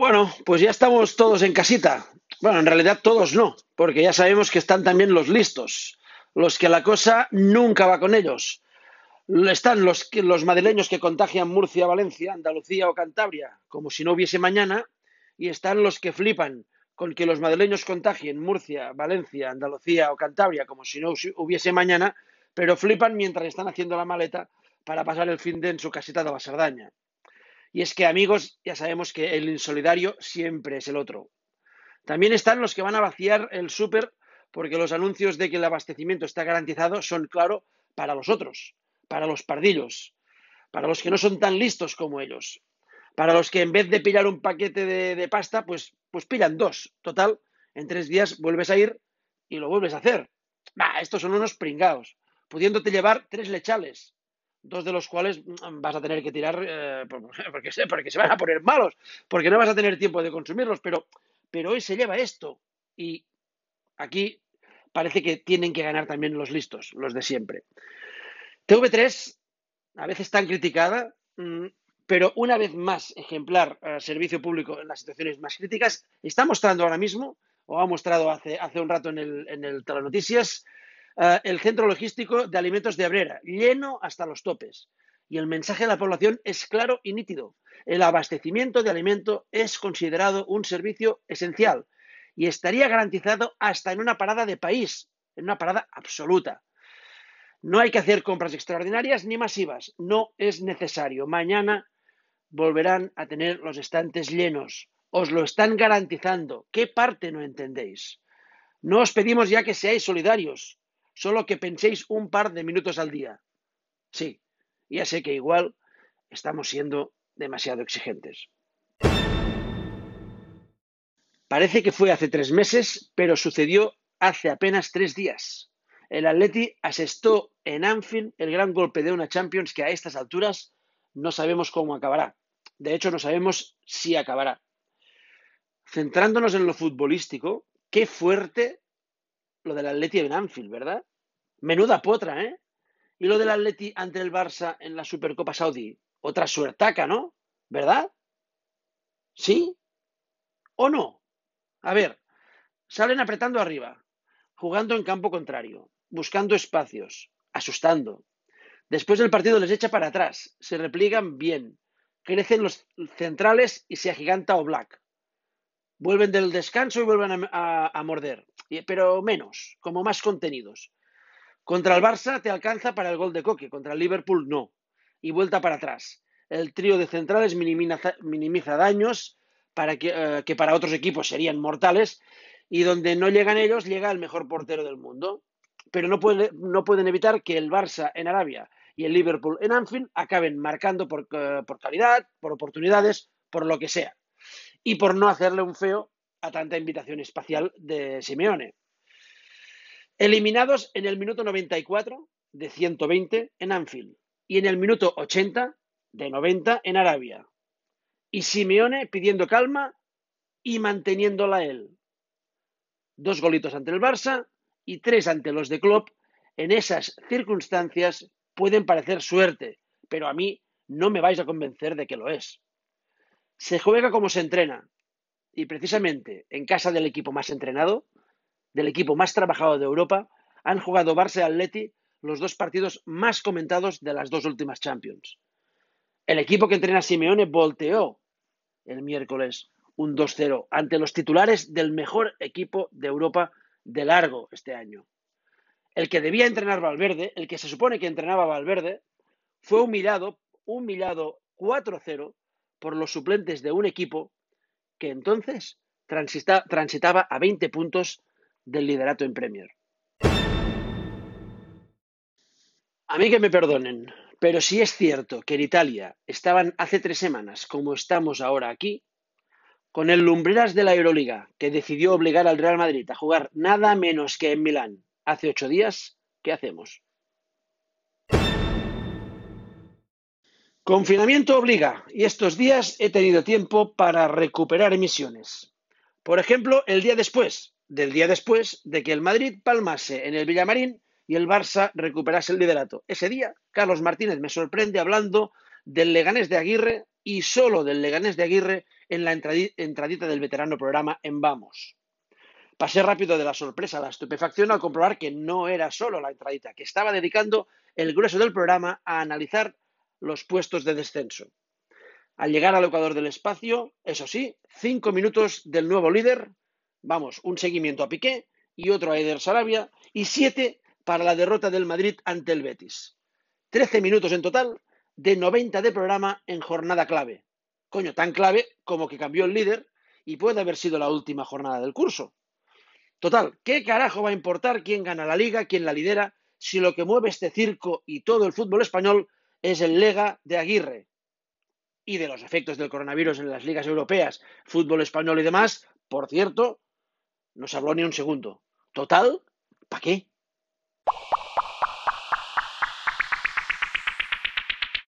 Bueno, pues ya estamos todos en casita. Bueno, en realidad todos no, porque ya sabemos que están también los listos, los que la cosa nunca va con ellos. Están los, los madrileños que contagian Murcia, Valencia, Andalucía o Cantabria, como si no hubiese mañana, y están los que flipan con que los madrileños contagien Murcia, Valencia, Andalucía o Cantabria, como si no hubiese mañana, pero flipan mientras están haciendo la maleta para pasar el fin de en su casita de la Sardaña. Y es que, amigos, ya sabemos que el insolidario siempre es el otro. También están los que van a vaciar el súper porque los anuncios de que el abastecimiento está garantizado son, claro, para los otros, para los pardillos, para los que no son tan listos como ellos, para los que en vez de pillar un paquete de, pasta, pues, pues pillan dos. Total, en tres días vuelves a ir y lo vuelves a hacer. Bah, estos son unos pringados, pudiéndote llevar tres lechales, dos de los cuales mm, vas a tener que tirar eh, porque, porque se van a poner malos, porque no vas a tener tiempo de consumirlos, pero, pero hoy se lleva esto y aquí parece que tienen que ganar también los listos, los de siempre. TV3 a veces tan criticada, mm, pero una vez más ejemplar eh, servicio público en las situaciones más críticas, está mostrando ahora mismo, o ha mostrado hace, hace un rato en el, en el Telenoticias, eh, el centro logístico de alimentos de Abrera, lleno hasta los topes. Y el mensaje de la población es claro y nítido. El abastecimiento de alimento es considerado un servicio esencial y estaría garantizado hasta en una parada de país, en una parada absoluta. No hay que hacer compras extraordinarias ni masivas, no es necesario. Mañana volverán a tener los estantes llenos. Os lo están garantizando. ¿Qué parte no entendéis? No os pedimos ya que seáis solidarios, solo que penséis un par de minutos al día. Sí, ya sé que igual estamos siendo demasiado exigentes. Parece que fue hace tres meses, pero sucedió hace apenas tres días. El Atleti asestó en Anfield el gran golpe de una Champions que a estas alturas no sabemos cómo acabará. De hecho, no sabemos si acabará. Centrándonos en lo futbolístico, qué fuerte lo del Atleti en Anfield, ¿verdad? Menuda potra, ¿eh? Y lo del Atleti ante el Barça en la Supercopa Saudí. Otra suertaca, ¿no? ¿Verdad? ¿Sí? ¿O no? A ver, salen apretando arriba, jugando en campo contrario, buscando espacios, asustando. Después del partido les echa para atrás, se repliegan bien, crecen los centrales y se agiganta o Black. Vuelven del descanso y vuelven a, a morder, pero menos, como más contenidos. Contra el Barça te alcanza para el gol de Coque, contra el Liverpool no. Y vuelta para atrás. El trío de centrales minimiza, daños para que, eh, que para otros equipos serían mortales y donde no llegan ellos llega el mejor portero del mundo. Pero no, puede, no pueden evitar que el Barça en Arabia y el Liverpool en Anfield acaben marcando por, eh, por calidad, por oportunidades, por lo que sea. Y por no hacerle un feo a tanta invitación espacial de Simeone. Eliminados en el minuto 94 de 120 en Anfield y en el minuto 80 de 90 en Arabia. Y Simeone pidiendo calma y manteniéndola él. Dos golitos ante el Barça y tres ante los de Klopp. En esas circunstancias pueden parecer suerte, pero a mí no me vais a convencer de que lo es. Se juega como se entrena, y precisamente en casa del equipo más entrenado, del equipo más trabajado de Europa, han jugado Barça y Atleti los dos partidos más comentados de las dos últimas Champions. El equipo que entrena Simeone volteó el miércoles un 2-0 ante los titulares del mejor equipo de Europa de largo este año. El que debía entrenar Valverde, el que se supone que entrenaba Valverde, fue humillado, humillado 4-0 por los suplentes de un equipo que entonces transitaba a 20 puntos del liderato en Premier. A mí que me perdonen, pero si es cierto que en Italia estaban hace tres semanas, como estamos ahora aquí, con el Lumbreras de la Euroliga, que decidió obligar al Real Madrid a jugar nada menos que en Milán hace ocho días, ¿qué hacemos? Confinamiento obliga, y estos días he tenido tiempo para recuperar emisiones. Por ejemplo, el día después, del día después de que el Madrid palmase en el Villamarín y el Barça recuperase el liderato. Ese día, Carlos Martínez me sorprende hablando del Leganés de Aguirre y solo del Leganés de Aguirre en la entradita del veterano programa en Vamos. Pasé rápido de la sorpresa a la estupefacción al comprobar que no era solo la entradita, que estaba dedicando el grueso del programa a analizar los puestos de descenso. Al llegar al Ecuador del espacio, eso sí, cinco minutos del nuevo líder, vamos, un seguimiento a Piqué y otro a Eder Sarabia, y siete para la derrota del Madrid ante el Betis. Trece minutos en total de 90 de programa en jornada clave. Coño, tan clave como que cambió el líder y puede haber sido la última jornada del curso. Total, ¿qué carajo va a importar quién gana la liga, quién la lidera, si lo que mueve este circo y todo el fútbol español es el lega de Aguirre? Y de los efectos del coronavirus en las ligas europeas, fútbol español y demás, por cierto, no se habló ni un segundo. Total, ¿para qué?